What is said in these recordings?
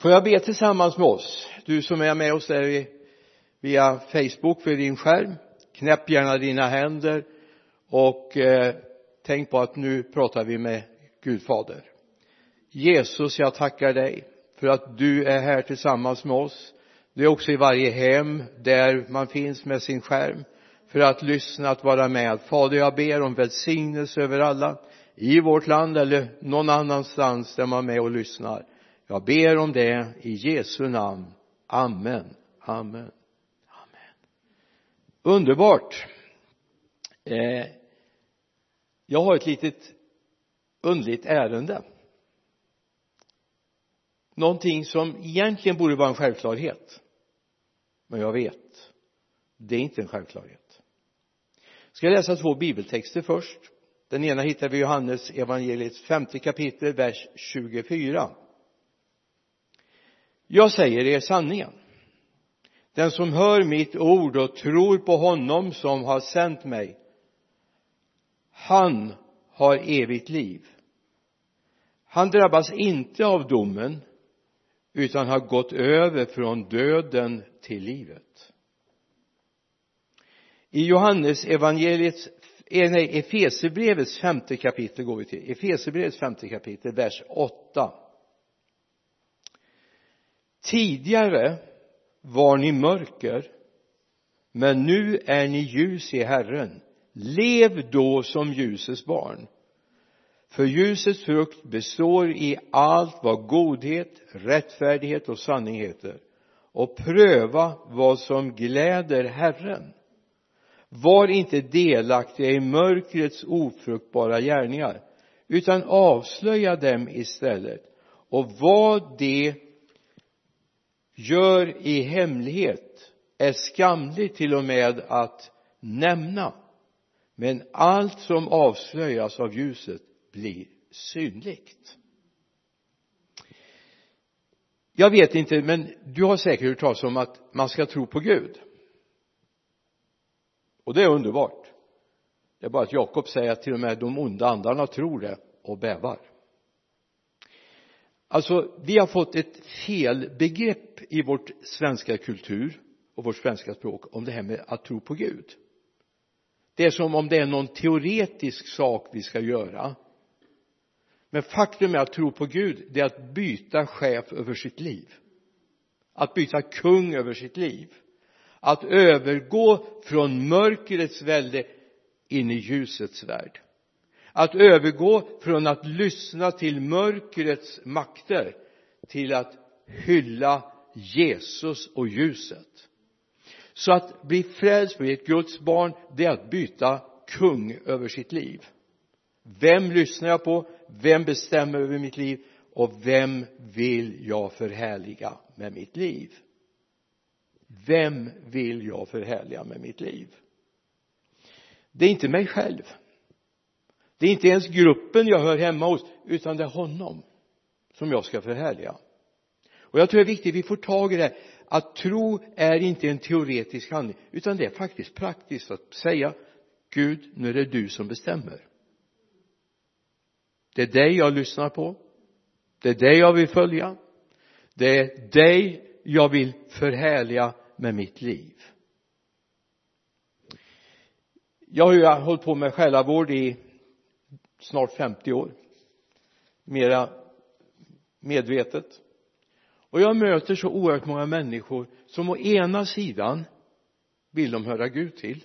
får jag be tillsammans med oss du som är med oss där via Facebook för din skärm knäpp gärna dina händer och eh, tänk på att nu pratar vi med Gud fader Jesus jag tackar dig för att du är här tillsammans med oss du är också i varje hem där man finns med sin skärm för att lyssna, att vara med. Fader, jag ber om välsignelse över alla i vårt land eller någon annanstans där man är med och lyssnar. Jag ber om det i Jesu namn. Amen. Amen. Amen. Underbart. Eh, jag har ett litet underligt ärende. Någonting som egentligen borde vara en självklarhet. Men jag vet, det är inte en självklarhet. Jag ska läsa två bibeltexter först. Den ena hittar vi i Johannes evangeliets femte kapitel, vers 24. Jag säger er sanningen. Den som hör mitt ord och tror på honom som har sänt mig, han har evigt liv. Han drabbas inte av domen, utan har gått över från döden till livet. I Johannes evangeliets eh, nej, Efesebrevets femte kapitel går vi till. Efesebrevets femte kapitel, vers 8. Tidigare var ni mörker, men nu är ni ljus i Herren. Lev då som ljusets barn. För ljusets frukt består i allt vad godhet, rättfärdighet och sanning heter. Och pröva vad som gläder Herren. Var inte delaktiga i mörkrets ofruktbara gärningar, utan avslöja dem istället. Och var de gör i hemlighet är skamligt till och med att nämna. Men allt som avslöjas av ljuset blir synligt. Jag vet inte, men du har säkert hört talas om att man ska tro på Gud. Och det är underbart. Det är bara att Jakob säger att till och med de onda andarna tror det och bävar. Alltså, vi har fått ett felbegrepp i vårt svenska kultur och vårt svenska språk om det här med att tro på Gud. Det är som om det är någon teoretisk sak vi ska göra. Men faktum är att tro på Gud det är att byta chef över sitt liv. Att byta kung över sitt liv. Att övergå från mörkrets välde in i ljusets värld att övergå från att lyssna till mörkrets makter till att hylla Jesus och ljuset. Så att bli frälst, bli ett Guds barn det är att byta kung över sitt liv. Vem lyssnar jag på? Vem bestämmer över mitt liv? Och vem vill jag förhärliga med mitt liv? Vem vill jag förhärliga med mitt liv? Det är inte mig själv det är inte ens gruppen jag hör hemma hos utan det är honom som jag ska förhärliga. Och jag tror det är viktigt att vi får tag i det att tro är inte en teoretisk handling utan det är faktiskt praktiskt att säga Gud nu är det du som bestämmer. Det är dig jag lyssnar på. Det är dig jag vill följa. Det är dig jag vill förhärliga med mitt liv. Jag har ju hållit på med själavård i snart 50 år. Mera medvetet. Och jag möter så oerhört många människor som å ena sidan vill de höra Gud till.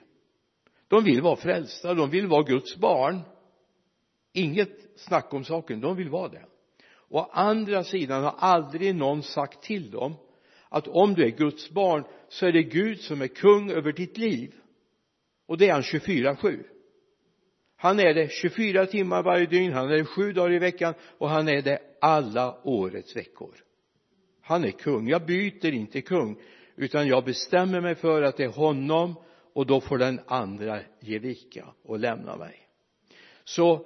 De vill vara frälsta, de vill vara Guds barn. Inget snack om saken, de vill vara det. Å andra sidan har aldrig någon sagt till dem att om du är Guds barn så är det Gud som är kung över ditt liv. Och det är han 24-7 han är det 24 timmar varje dygn, han är det sju dagar i veckan och han är det alla årets veckor. Han är kung, jag byter inte kung utan jag bestämmer mig för att det är honom och då får den andra ge vika och lämna mig. Så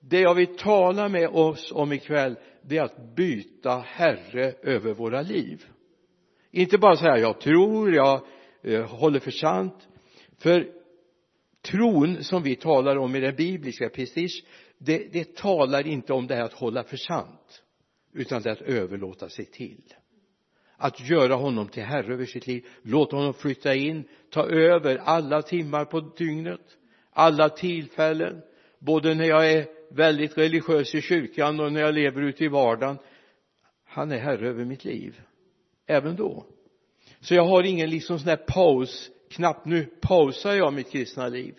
det jag vill tala med oss om ikväll det är att byta herre över våra liv. Inte bara säga jag tror, jag eh, håller för sant. För tron som vi talar om i den bibliska prestige det, det talar inte om det här att hålla för sant utan det är att överlåta sig till. Att göra honom till herre över sitt liv Låta honom flytta in ta över alla timmar på dygnet alla tillfällen både när jag är väldigt religiös i kyrkan och när jag lever ute i vardagen. Han är herre över mitt liv även då. Så jag har ingen liksom sån här paus knappt nu pausar jag mitt kristna liv.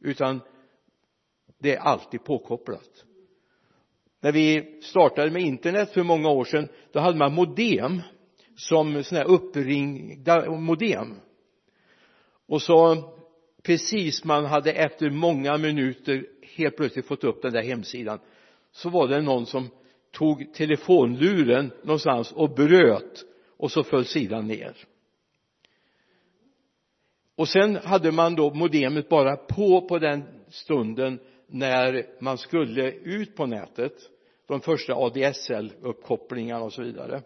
Utan det är alltid påkopplat. När vi startade med internet för många år sedan då hade man modem som sådana här uppringda modem. Och så precis man hade efter många minuter helt plötsligt fått upp den där hemsidan så var det någon som tog telefonluren någonstans och bröt och så föll sidan ner och sen hade man då modemet bara på på den stunden när man skulle ut på nätet. De första ADSL-uppkopplingarna och så vidare.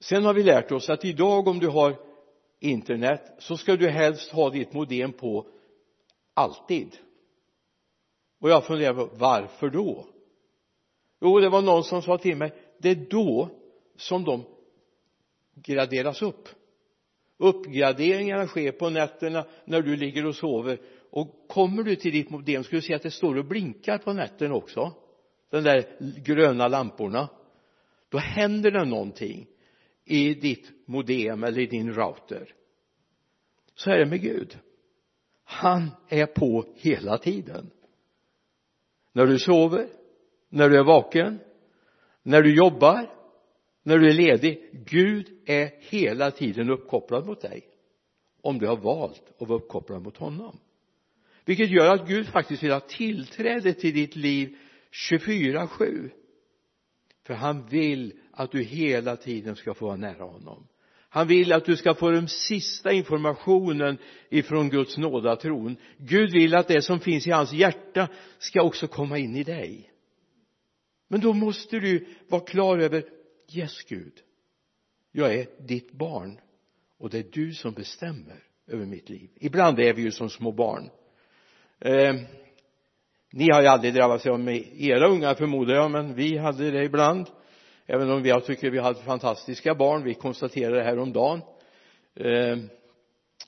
Sen har vi lärt oss att idag om du har internet så ska du helst ha ditt modem på alltid. Och jag funderar på varför då? Jo det var någon som sa till mig det är då som de graderas upp uppgraderingarna sker på nätterna när du ligger och sover. Och kommer du till ditt modem ska du se att det står och blinkar på nätterna också. De där gröna lamporna. Då händer det någonting i ditt modem eller i din router. Så är det med Gud. Han är på hela tiden. När du sover när du är vaken när du jobbar när du är ledig Gud är hela tiden uppkopplad mot dig. Om du har valt att vara uppkopplad mot honom. Vilket gör att Gud faktiskt vill ha tillträde till ditt liv 24-7 för han vill att du hela tiden ska få vara nära honom. Han vill att du ska få den sista informationen ifrån Guds nådatron. Gud vill att det som finns i hans hjärta ska också komma in i dig. Men då måste du vara klar över yes Gud. Jag är ditt barn och det är du som bestämmer över mitt liv. Ibland är vi ju som små barn. Eh, ni har ju aldrig drabbats av med era unga förmodar jag men vi hade det ibland. Även om jag tycker vi hade fantastiska barn vi konstaterade det här om dagen. Eh,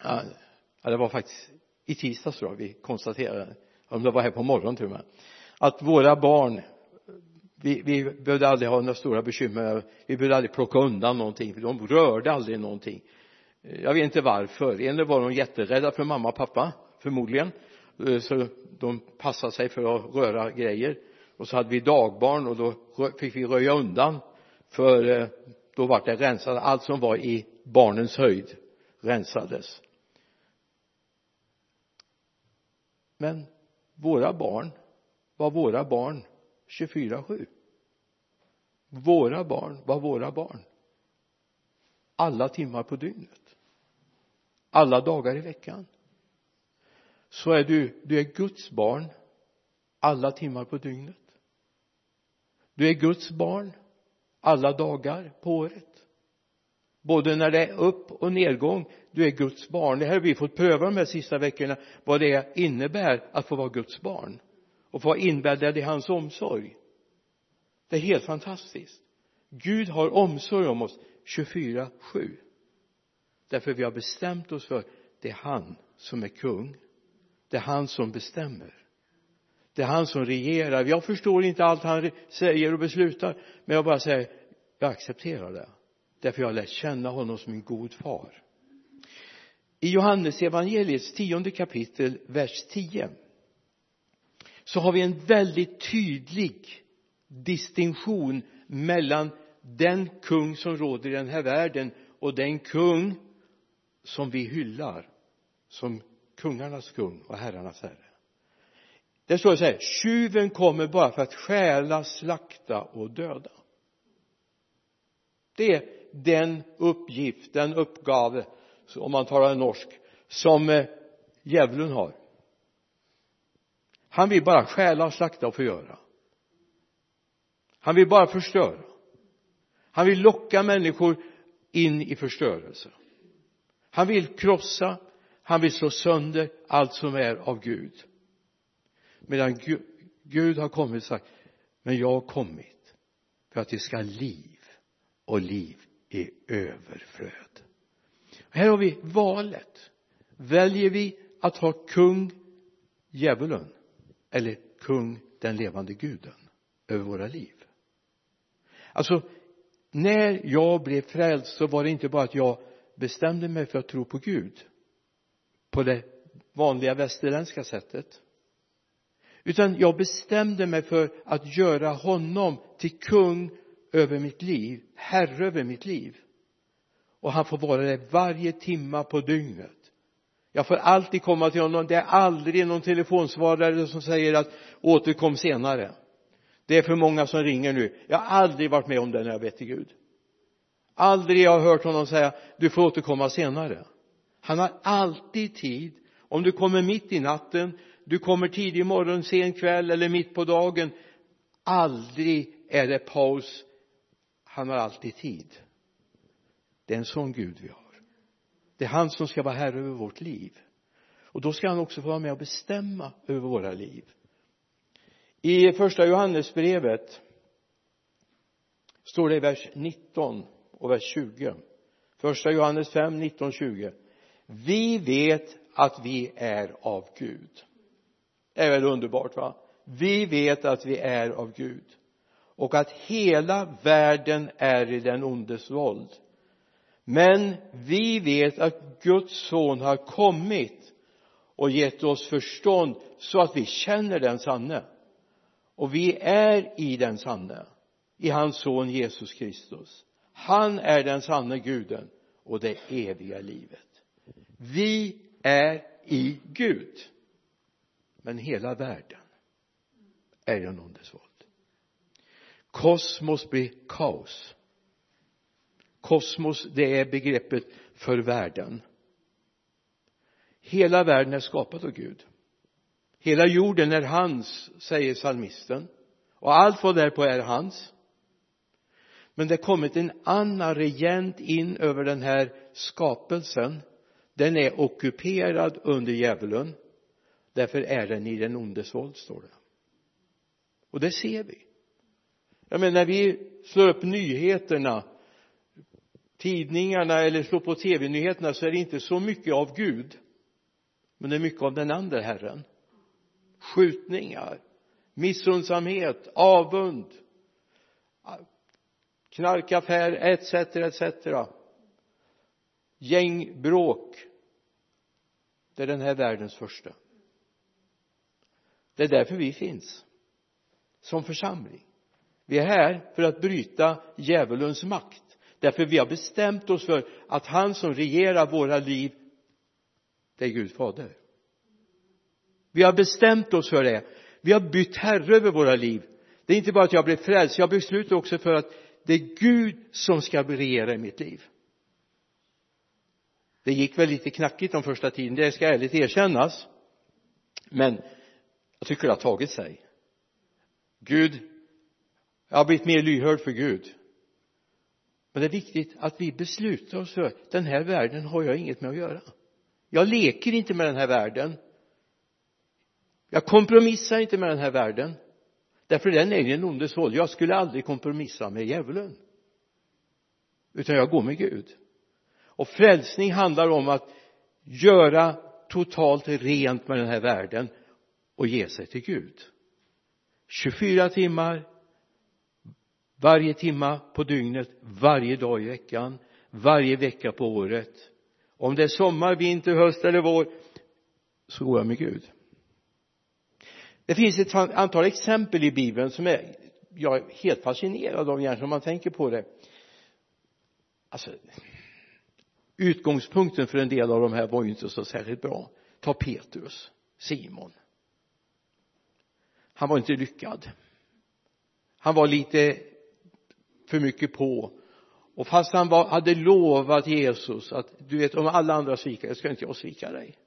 ja, det var faktiskt i tisdags tror jag vi konstaterade om det var här på morgonen till och med att våra barn vi, vi behövde aldrig ha några stora bekymmer. Vi behövde aldrig plocka undan någonting för de rörde aldrig någonting. Jag vet inte varför. En var de jätterädda för mamma och pappa? Förmodligen. Eh, så de passade sig för att röra grejer. Och så hade vi dagbarn och då fick vi röja undan. För eh, då var det rensat. Allt som var i barnens höjd rensades. Men våra barn var våra barn? 24-7 våra barn var våra barn. Alla timmar på dygnet. Alla dagar i veckan. Så är du, du är Guds barn alla timmar på dygnet. Du är Guds barn alla dagar på året. Både när det är upp och nedgång du är Guds barn. Det här har vi fått pröva de här sista veckorna vad det innebär att få vara Guds barn och få vara inbäddad i hans omsorg det är helt fantastiskt. Gud har omsorg om oss 24-7 därför vi har bestämt oss för det är han som är kung. Det är han som bestämmer. Det är han som regerar. Jag förstår inte allt han säger och beslutar men jag bara säger jag accepterar det. Därför jag har lärt känna honom som en god far. I Johannes evangeliets tionde kapitel vers 10 så har vi en väldigt tydlig distinktion mellan den kung som råder i den här världen och den kung som vi hyllar som kungarnas kung och herrarnas herre. Det står så här tjuven kommer bara för att stjäla, slakta och döda. Det är den uppgift, den uppgave om man talar norsk som eh, djävulen har. Han vill bara stjäla, slakta och förgöra han vill bara förstöra. Han vill locka människor in i förstörelse. Han vill krossa han vill slå sönder allt som är av Gud. Medan Gud har kommit och sagt men jag har kommit för att vi ska ha liv och liv i överflöd. Här har vi valet. Väljer vi att ha kung djävulen eller kung den levande guden över våra liv? Alltså när jag blev frälst så var det inte bara att jag bestämde mig för att tro på Gud på det vanliga västerländska sättet utan jag bestämde mig för att göra honom till kung över mitt liv, herre över mitt liv. Och han får vara det varje timma på dygnet. Jag får alltid komma till honom. Det är aldrig någon telefonsvarare som säger att återkom senare det är för många som ringer nu. Jag har aldrig varit med om det när jag bett till Gud. Aldrig har jag hört honom säga du får återkomma senare. Han har alltid tid. Om du kommer mitt i natten du kommer tidig morgon, sen kväll eller mitt på dagen aldrig är det paus. Han har alltid tid. Det är en sån Gud vi har. Det är han som ska vara herre över vårt liv. Och då ska han också få vara med och bestämma över våra liv i första Johannesbrevet står det i vers 19 och vers 20 första Johannes 5, 19, 20 vi vet att vi är av Gud. Det är väl underbart va? Vi vet att vi är av Gud. Och att hela världen är i den ondes våld. Men vi vet att Guds son har kommit och gett oss förstånd så att vi känner den sanne och vi är i den sanne i hans son Jesus Kristus. Han är den sanne guden och det eviga livet. Vi är i Gud. Men hela världen är en ondes våld kosmos blir kaos. Kosmos det är begreppet för världen. Hela världen är skapad av Gud hela jorden är hans säger psalmisten. Och allt vad därpå är hans. Men det har kommit en annan regent in över den här skapelsen. Den är ockuperad under djävulen. Därför är den i den ondes våld står det. Och det ser vi. Jag menar när vi slår upp nyheterna tidningarna eller slår på tv-nyheterna så är det inte så mycket av Gud. Men det är mycket av den andra herren skjutningar missundsamhet avund knarkaffär etc etc gängbråk. Det är den här världens första. Det är därför vi finns. Som församling. Vi är här för att bryta djävulens makt. Därför vi har bestämt oss för att han som regerar våra liv det är Gud fader vi har bestämt oss för det. Vi har bytt herre över våra liv. Det är inte bara att jag blev frälst jag beslutar också för att det är Gud som ska regera i mitt liv. Det gick väl lite knackigt de första tiden det ska ärligt erkännas. Men jag tycker det har tagit sig. Gud jag har blivit mer lyhörd för Gud. Men det är viktigt att vi beslutar oss för den här världen har jag inget med att göra. Jag leker inte med den här världen jag kompromissar inte med den här världen. Därför den är den ondes håll. Jag skulle aldrig kompromissa med djävulen. Utan jag går med Gud. Och frälsning handlar om att göra totalt rent med den här världen och ge sig till Gud. 24 timmar varje timma på dygnet varje dag i veckan varje vecka på året. Om det är sommar, vinter, höst eller vår så går jag med Gud det finns ett antal exempel i bibeln som är jag är helt fascinerad av egentligen om man tänker på det. Alltså utgångspunkten för en del av de här var ju inte så särskilt bra. Ta Petrus Simon. Han var inte lyckad. Han var lite för mycket på. Och fast han var, hade lovat Jesus att du vet om alla andra svikar ska inte jag svika dig.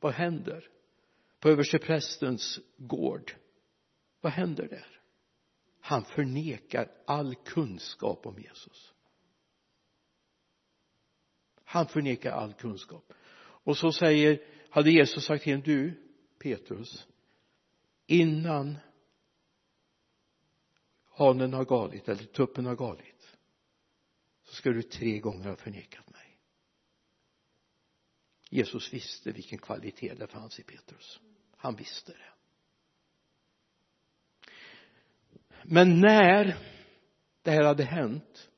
Vad händer? På översteprästens gård. Vad händer där? Han förnekar all kunskap om Jesus. Han förnekar all kunskap. Och så säger hade Jesus sagt till honom du Petrus innan hanen har galit eller tuppen har galit så ska du tre gånger ha förnekat mig. Jesus visste vilken kvalitet det fanns i Petrus. Han visste det. Men när det här hade hänt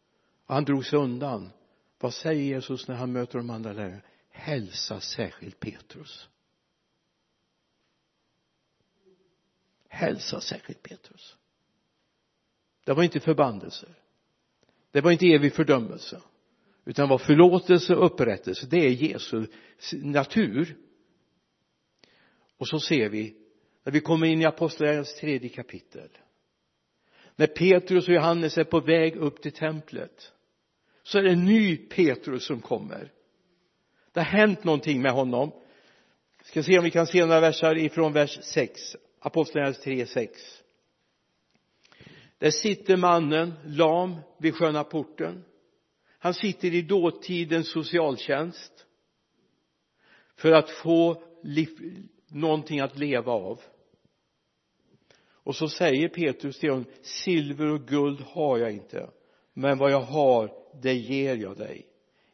och han drog sig undan vad säger Jesus när han möter de andra lärarna? Hälsa särskilt Petrus. Hälsa särskilt Petrus. Det var inte förbannelse det var inte evig fördömelse utan vad förlåtelse och upprättelse det är Jesu natur. Och så ser vi när vi kommer in i apostlagärningarnas tredje kapitel när Petrus och Johannes är på väg upp till templet så är det en ny Petrus som kommer. Det har hänt någonting med honom. Vi ska se om vi kan se några verser ifrån vers 6 Apostlagärningarna 3, 6 där sitter mannen lam vid sköna porten han sitter i dåtidens socialtjänst för att få liv, någonting att leva av. Och så säger Petrus till honom silver och guld har jag inte men vad jag har det ger jag dig.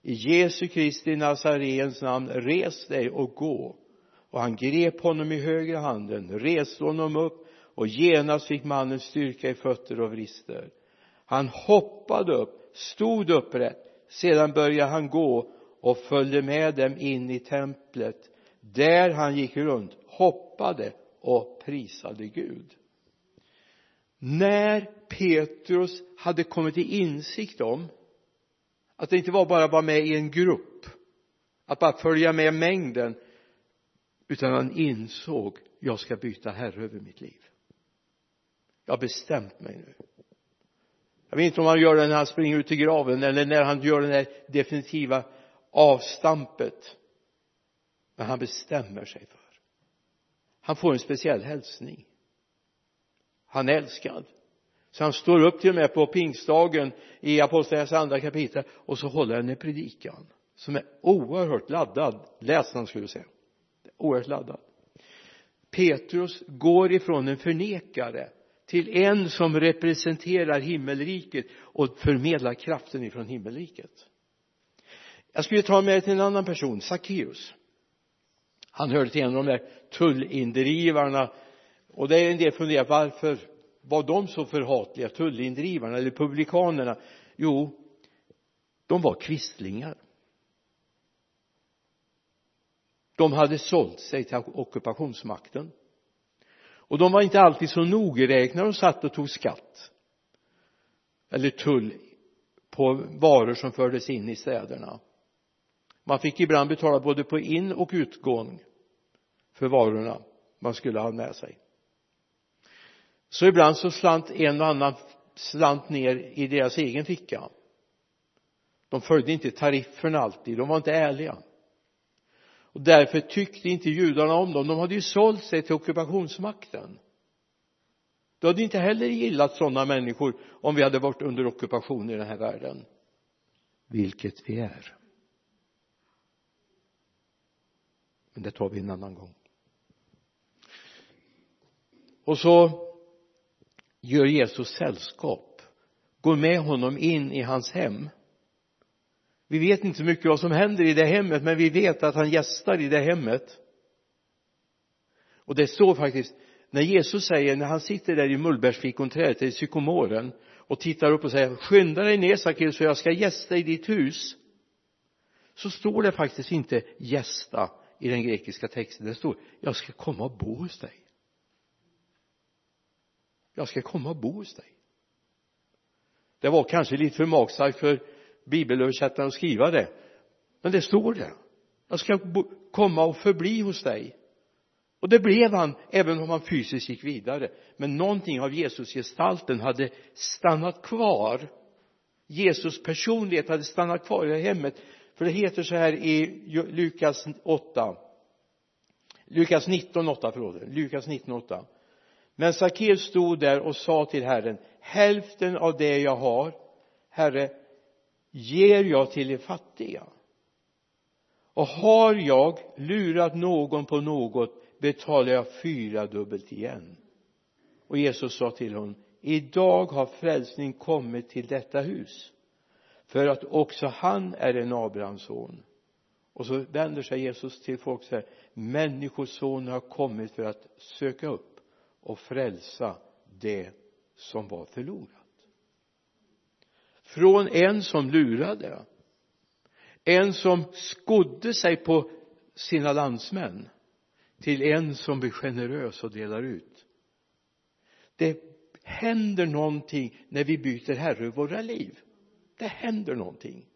I Jesu Kristi Nazarens namn res dig och gå. Och han grep honom i högra handen reste honom upp och genast fick mannen styrka i fötter och vrister. Han hoppade upp stod upprätt. Sedan började han gå och följde med dem in i templet där han gick runt hoppade och prisade Gud. När Petrus hade kommit till insikt om att det inte var bara att vara med i en grupp att bara följa med mängden utan han insåg jag ska byta herre över mitt liv. Jag har bestämt mig nu jag vet inte om han gör det när han springer ut till graven eller när han gör det där definitiva avstampet. Men han bestämmer sig för. Han får en speciell hälsning. Han är älskad. Så han står upp till och med på pingstdagen i apostlagärningarnas andra kapitel och så håller han en predikan som är oerhört laddad. Läsaren skulle jag säga oerhört laddad. Petrus går ifrån en förnekare till en som representerar himmelriket och förmedlar kraften ifrån himmelriket. Jag skulle ta med till en annan person, Sackeus han hörde till en av de där tullindrivarna. Och det är en del funderar varför var de så förhatliga tullindrivarna eller publikanerna? Jo de var kvistlingar. De hade sålt sig till ockupationsmakten och de var inte alltid så nogräknade när de satt och tog skatt. Eller tull på varor som fördes in i städerna. Man fick ibland betala både på in och utgång för varorna man skulle ha med sig. Så ibland så slant en och annan slant ner i deras egen ficka. De följde inte tarifferna alltid, de var inte ärliga och därför tyckte inte judarna om dem. De hade ju sålt sig till ockupationsmakten. Du hade inte heller gillat sådana människor om vi hade varit under ockupation i den här världen. Vilket vi är. Men det tar vi en annan gång. Och så gör Jesus sällskap. Går med honom in i hans hem vi vet inte så mycket vad som händer i det hemmet men vi vet att han gästar i det hemmet. Och det står faktiskt när Jesus säger när han sitter där i mullbärsfikonträdet i sykomoren och tittar upp och säger skynda dig ner Sackeus för jag ska gästa i ditt hus. Så står det faktiskt inte gästa i den grekiska texten. Det står jag ska komma och bo hos dig. Jag ska komma och bo hos dig. Det var kanske lite för magstarkt för bibelöversättaren att skriva det. Men det står det jag ska komma och förbli hos dig. Och det blev han även om han fysiskt gick vidare. Men någonting av Jesusgestalten hade stannat kvar. Jesus personlighet hade stannat kvar i det hemmet. För det heter så här i Lukas 8 Lukas 19, 8 förlåt. Lukas 19, 8 men Sackeus stod där och sa till Herren hälften av det jag har Herre ger jag till de fattiga? Och har jag lurat någon på något betalar jag fyra dubbelt igen. Och Jesus sa till honom idag har frälsning kommit till detta hus för att också han är en Abrahams son. Och så vänder sig Jesus till folk och säger människosonen har kommit för att söka upp och frälsa det som var förlorat från en som lurade. En som skodde sig på sina landsmän till en som blir generös och delar ut. Det händer någonting när vi byter herre i våra liv. Det händer någonting.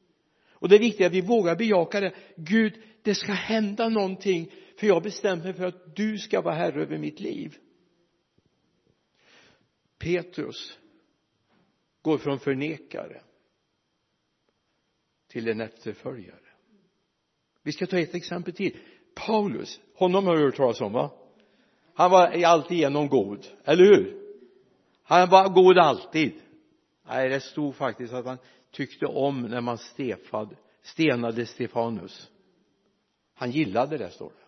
Och det är viktigt att vi vågar bejaka det. Gud det ska hända någonting för jag bestämmer mig för att du ska vara herre över mitt liv. Petrus går från förnekare till en efterföljare. Vi ska ta ett exempel till. Paulus honom har du hört talas om va? Han var alltigenom god eller hur? Han var god alltid. Nej det stod faktiskt att han tyckte om när man stefad, stenade Stefanus. Han gillade det står det.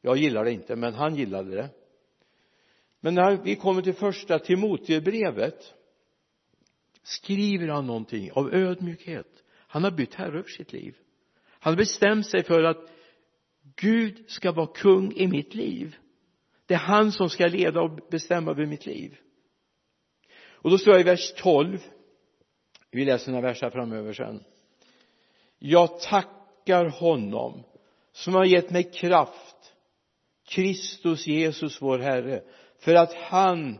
Jag gillar det inte men han gillade det. Men när vi kommer till första Timoteusbrevet skriver han någonting av ödmjukhet han har bytt herre över sitt liv. Han har bestämt sig för att Gud ska vara kung i mitt liv. Det är han som ska leda och bestämma över mitt liv. Och då står jag i vers 12 vi läser några verser framöver sen. Jag tackar honom som har gett mig kraft Kristus Jesus vår Herre för att han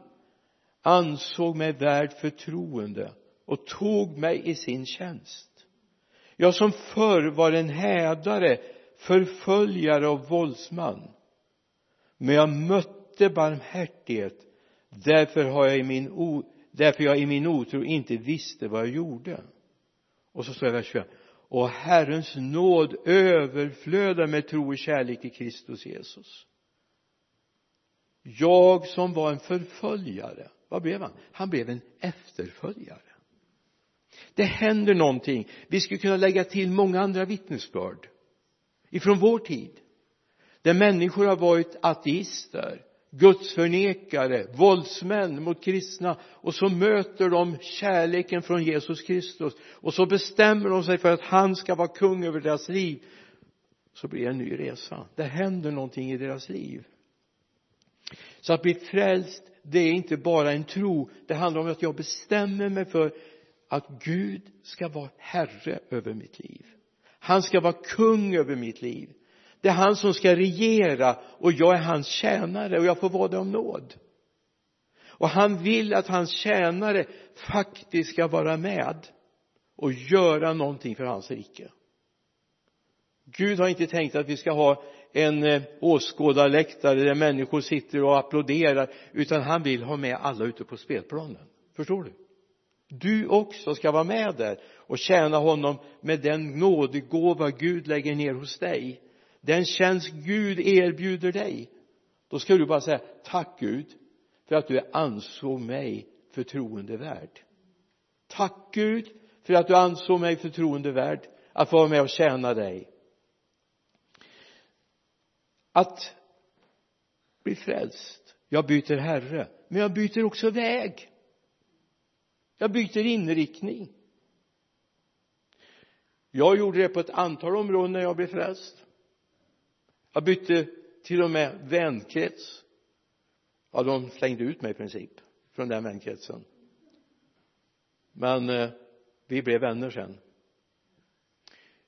ansåg mig värd förtroende och tog mig i sin tjänst jag som förr var en hädare förföljare och våldsman. Men jag mötte barmhärtighet. Därför har jag i min o, därför jag i min otro inte visste vad jag gjorde. Och så står det i vers 21. och Herrens nåd överflödar med tro och kärlek i Kristus Jesus. Jag som var en förföljare vad blev han? Han blev en efterföljare det händer någonting. Vi skulle kunna lägga till många andra vittnesbörd ifrån vår tid där människor har varit ateister gudsförnekare, våldsmän mot kristna och så möter de kärleken från Jesus Kristus och så bestämmer de sig för att han ska vara kung över deras liv. Så blir det en ny resa. Det händer någonting i deras liv. Så att bli frälst det är inte bara en tro. Det handlar om att jag bestämmer mig för att Gud ska vara herre över mitt liv. Han ska vara kung över mitt liv. Det är han som ska regera och jag är hans tjänare och jag får vara det om nåd. Och han vill att hans tjänare faktiskt ska vara med och göra någonting för hans rike. Gud har inte tänkt att vi ska ha en eh, åskådarläktare där människor sitter och applåderar utan han vill ha med alla ute på spelplanen. Förstår du? Du också ska vara med där och tjäna honom med den nådegåva Gud lägger ner hos dig. Den tjänst Gud erbjuder dig. Då ska du bara säga tack Gud för att du ansåg mig förtroendevärd. Tack Gud för att du ansåg mig förtroendevärd att få vara med och tjäna dig. Att bli frälst. Jag byter herre men jag byter också väg jag byter inriktning. Jag gjorde det på ett antal områden när jag blev frälst. Jag bytte till och med vänkrets. Ja de slängde ut mig i princip från den vänkretsen. Men eh, vi blev vänner sen.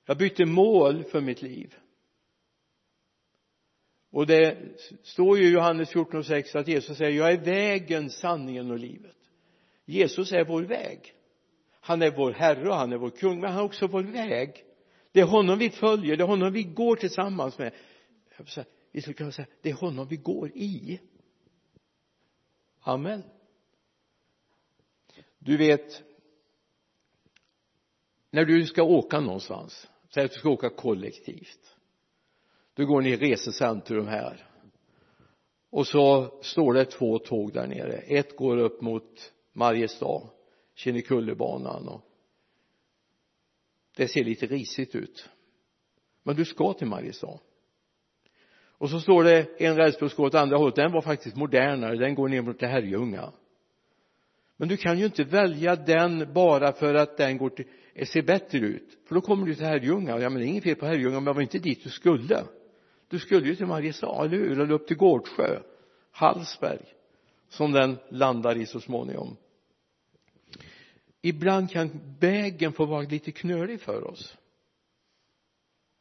Jag bytte mål för mitt liv. Och det står ju i Johannes 14 och 6 att Jesus säger jag är vägen, sanningen och livet. Jesus är vår väg. Han är vår herre och han är vår kung men han är också vår väg. Det är honom vi följer, det är honom vi går tillsammans med. Vi skulle kunna säga det är honom vi går i. Amen. Du vet när du ska åka någonstans säg att du ska åka kollektivt. Då går ni i resecentrum här. Och så står det två tåg där nere. Ett går upp mot Mariestad Kinnekullebanan och det ser lite risigt ut. Men du ska till Mariestad och så står det en rälsbuss går åt andra hållet. Den var faktiskt modernare. Den går ner mot Herrljunga. Men du kan ju inte välja den bara för att den går till, ser bättre ut. För då kommer du till Herrljunga. Ja men det är inget fel på Herrljunga men det var inte dit du skulle. Du skulle ju till Mariestad, eller hur? Eller upp till Gårdsjö Hallsberg som den landar i så småningom. Ibland kan vägen få vara lite knölig för oss.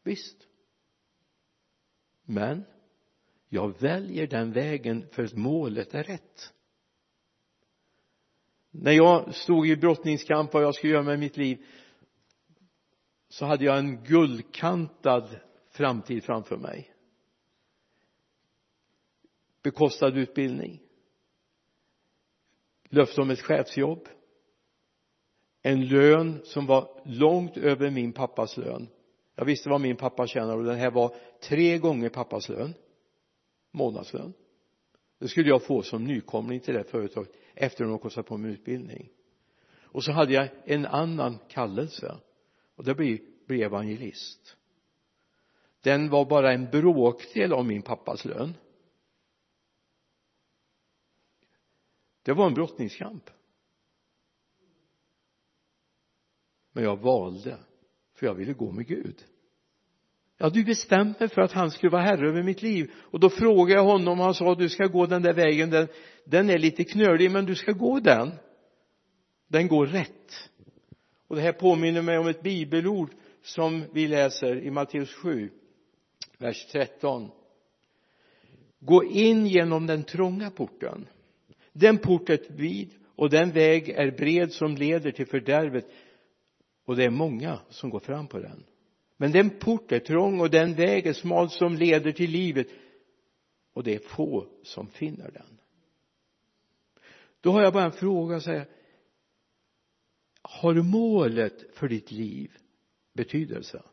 Visst. Men jag väljer den vägen för att målet är rätt. När jag stod i brottningskamp vad jag skulle göra med mitt liv så hade jag en guldkantad framtid framför mig. Bekostad utbildning löfte om ett chefsjobb. En lön som var långt över min pappas lön. Jag visste vad min pappa tjänade och den här var tre gånger pappas lön. Månadslön. Det skulle jag få som nykomling till det företaget efter att de kostat på mig utbildning. Och så hade jag en annan kallelse. Och det blev bli evangelist den var bara en bråkdel av min pappas lön. Det var en brottningskamp. Men jag valde för jag ville gå med Gud. Jag hade ju bestämt mig för att han skulle vara herre över mitt liv. Och då frågade jag honom och han sa du ska gå den där vägen den, den är lite knölig men du ska gå den. Den går rätt. Och det här påminner mig om ett bibelord som vi läser i Matteus 7 vers 13 gå in genom den trånga porten den port är vid och den väg är bred som leder till fördärvet. Och det är många som går fram på den. Men den port är trång och den väg är smal som leder till livet. Och det är få som finner den. Då har jag bara en fråga så här har målet för ditt liv betydelse?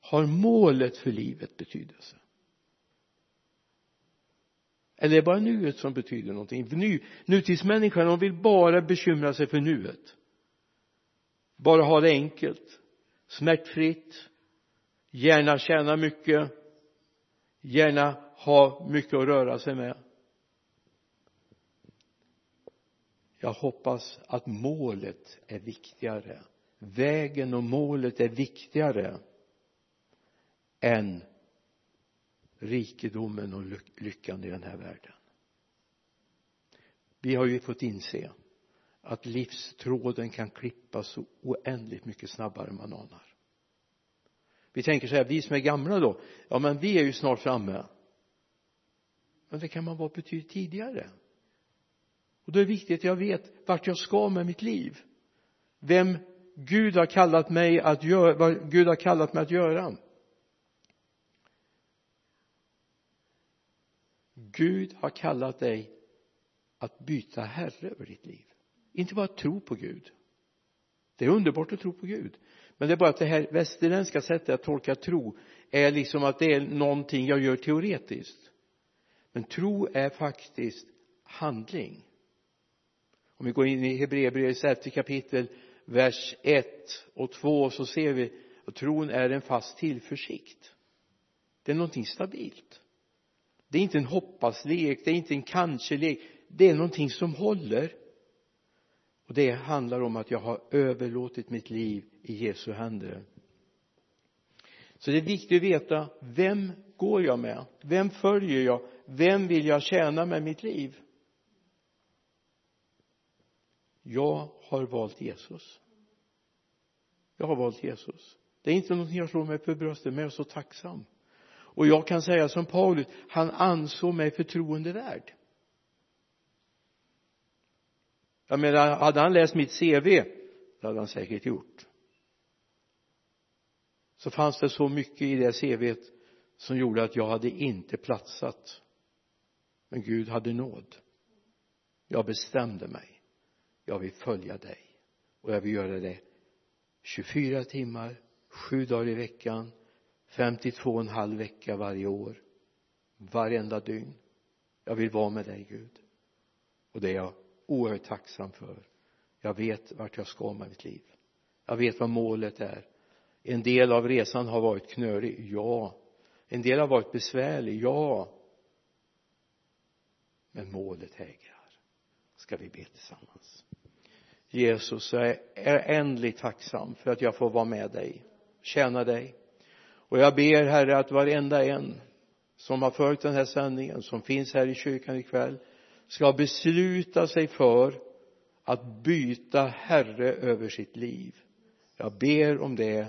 Har målet för livet betydelse? Eller är det bara nuet som betyder någonting? Nu, nutidsmänniskan hon vill bara bekymra sig för nuet. Bara ha det enkelt. Smärtfritt. Gärna tjäna mycket. Gärna ha mycket att röra sig med. Jag hoppas att målet är viktigare. Vägen och målet är viktigare än rikedomen och lyckan i den här världen. Vi har ju fått inse att livstråden kan klippas så oändligt mycket snabbare än man anar vi tänker så här, vi som är gamla då ja men vi är ju snart framme. Men det kan man vara betydligt tidigare. Och då är det viktigt att jag vet vart jag ska med mitt liv. Vem Gud har kallat mig att göra, vad Gud har kallat mig att göra. Gud har kallat dig att byta herre över ditt liv. Inte bara tro på Gud. Det är underbart att tro på Gud. Men det är bara att det här västerländska sättet att tolka tro är liksom att det är någonting jag gör teoretiskt. Men tro är faktiskt handling. Om vi går in i Hebreerbrevets elfte kapitel vers 1 och 2 så ser vi att tron är en fast tillförsikt. Det är någonting stabilt det är inte en hoppaslek det är inte en kanske-lek. Det är någonting som håller. Och det handlar om att jag har överlåtit mitt liv i Jesu händer. Så det är viktigt att veta vem går jag med? Vem följer jag? Vem vill jag tjäna med mitt liv? Jag har valt Jesus. Jag har valt Jesus. Det är inte någonting jag slår mig för bröstet men jag är så tacksam och jag kan säga som Paulus han ansåg mig förtroendevärd. Jag menar hade han läst mitt CV det hade han säkert gjort. Så fanns det så mycket i det CVet som gjorde att jag hade inte platsat. Men Gud hade nåd. Jag bestämde mig. Jag vill följa dig. Och jag vill göra det 24 timmar sju dagar i veckan 52 och en halv vecka varje år. Varenda dygn. Jag vill vara med dig Gud. Och det är jag oerhört tacksam för. Jag vet vart jag ska med mitt liv. Jag vet vad målet är. En del av resan har varit knölig. Ja. En del har varit besvärlig. Ja. Men målet hägrar. Ska vi be tillsammans? Jesus jag är ändligt tacksam för att jag får vara med dig tjäna dig och jag ber herre att varenda en som har följt den här sändningen som finns här i kyrkan ikväll ska besluta sig för att byta herre över sitt liv. Jag ber om det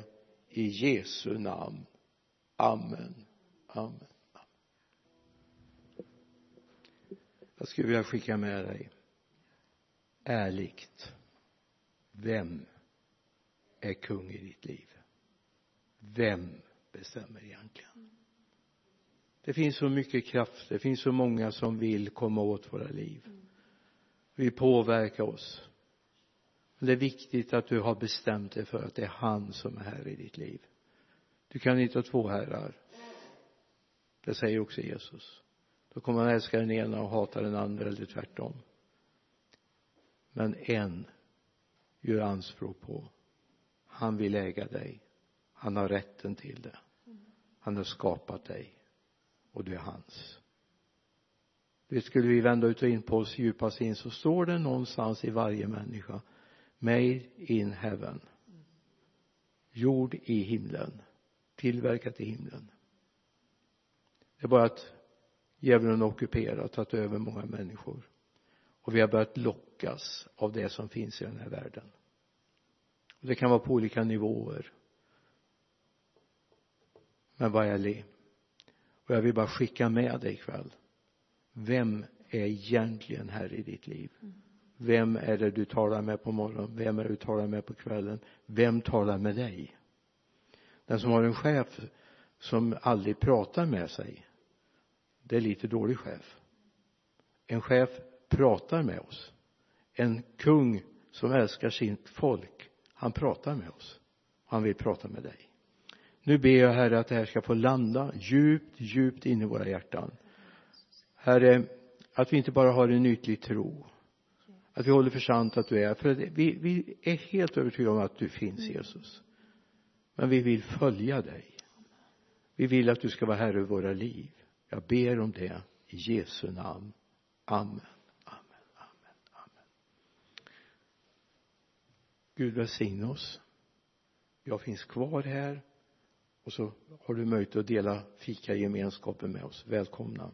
i Jesu namn. Amen. Amen. Jag skulle vilja skicka med dig ärligt vem är kung i ditt liv? Vem bestämmer egentligen. Det finns så mycket kraft det finns så många som vill komma åt våra liv. Vill påverka oss. Men det är viktigt att du har bestämt dig för att det är han som är här i ditt liv. Du kan inte ha två herrar. Det säger också Jesus. Då kommer man älska den ena och hata den andra eller tvärtom. Men en gör anspråk på han vill äga dig han har rätten till det. Han har skapat dig. Och du är hans. Det skulle vi vända ut och in på oss djupast in så står det någonstans i varje människa. Made in heaven. Gjord i himlen. Tillverkat i himlen. Det är bara att djävulen ockuperat tagit över många människor. Och vi har börjat lockas av det som finns i den här världen. Och det kan vara på olika nivåer men var ärlig och jag vill bara skicka med dig ikväll. Vem är egentligen här i ditt liv? Vem är det du talar med på morgonen? Vem är det du talar med på kvällen? Vem talar med dig? Den som har en chef som aldrig pratar med sig det är lite dålig chef. En chef pratar med oss. En kung som älskar sitt folk han pratar med oss. Han vill prata med dig nu ber jag herre att det här ska få landa djupt djupt in i våra hjärtan. Herre att vi inte bara har en ytlig tro att vi håller för sant att du är. För vi, vi är helt övertygade om att du finns Jesus. Men vi vill följa dig. Vi vill att du ska vara herre över våra liv. Jag ber om det i Jesu namn. Amen. Amen. Amen. Amen. Gud välsigne oss. Jag finns kvar här och så har du möjlighet att dela fika gemenskapen med oss. Välkomna.